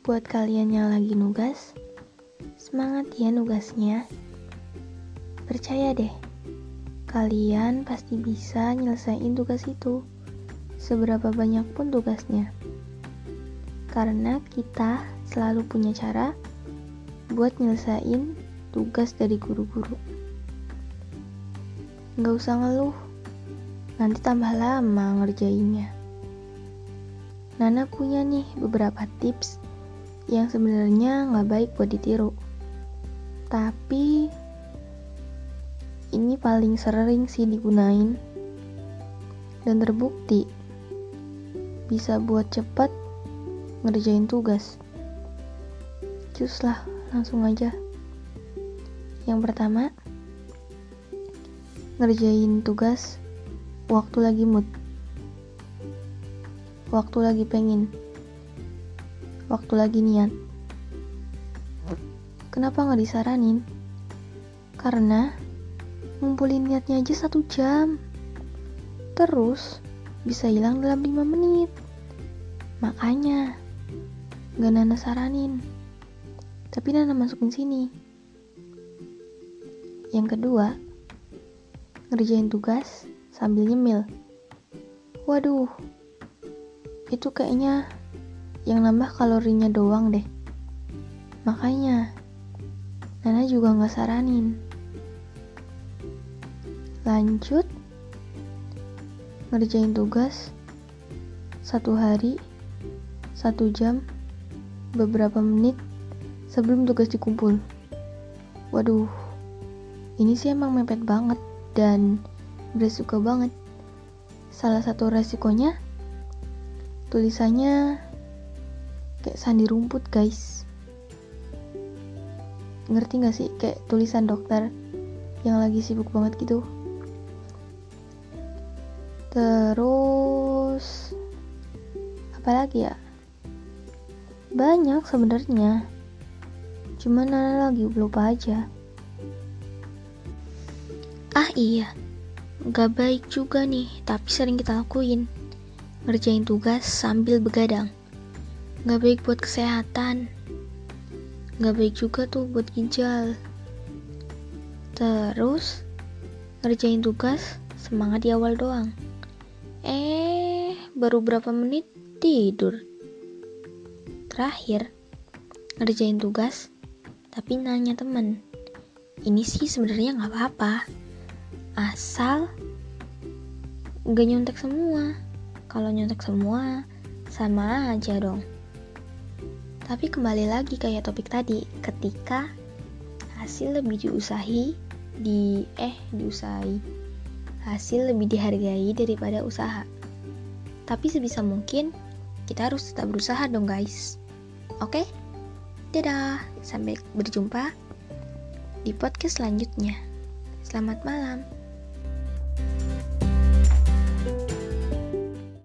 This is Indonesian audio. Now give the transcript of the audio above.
Buat kalian yang lagi nugas, semangat ya nugasnya. Percaya deh, kalian pasti bisa nyelesain tugas itu, seberapa banyak pun tugasnya. Karena kita selalu punya cara buat nyelesain tugas dari guru-guru. Nggak usah ngeluh, nanti tambah lama ngerjainnya. Nana punya nih beberapa tips yang sebenarnya nggak baik buat ditiru. Tapi ini paling sering sih digunain dan terbukti bisa buat cepat ngerjain tugas. Cus lah, langsung aja. Yang pertama, ngerjain tugas waktu lagi mood waktu lagi pengen, waktu lagi niat. Kenapa nggak disaranin? Karena ngumpulin niatnya aja satu jam, terus bisa hilang dalam lima menit. Makanya nggak Nana saranin, tapi Nana masukin sini. Yang kedua, ngerjain tugas sambil nyemil. Waduh, itu kayaknya yang nambah kalorinya doang deh. Makanya, Nana juga nggak saranin. Lanjut, ngerjain tugas satu hari, satu jam, beberapa menit sebelum tugas dikumpul. Waduh, ini sih emang mepet banget dan beresiko banget. Salah satu resikonya tulisannya kayak sandi rumput guys. Ngerti gak sih? Kayak tulisan dokter yang lagi sibuk banget gitu. Terus apa lagi ya? Banyak sebenarnya. Cuman Nana lagi lupa aja. Ah iya. Gak baik juga nih tapi sering kita lakuin. Ngerjain tugas sambil begadang. Gak baik buat kesehatan. Gak baik juga tuh buat ginjal. Terus, ngerjain tugas semangat di awal doang. Eh, baru berapa menit tidur. Terakhir, ngerjain tugas, tapi nanya temen. Ini sih sebenarnya nggak apa-apa, asal gak nyontek semua. Kalau nyontek semua, sama aja dong. Tapi kembali lagi kayak topik tadi, ketika hasil lebih diusahi, di eh diusahi, hasil lebih dihargai daripada usaha. Tapi sebisa mungkin kita harus tetap berusaha dong guys. Oke? Dadah, sampai berjumpa di podcast selanjutnya. Selamat malam.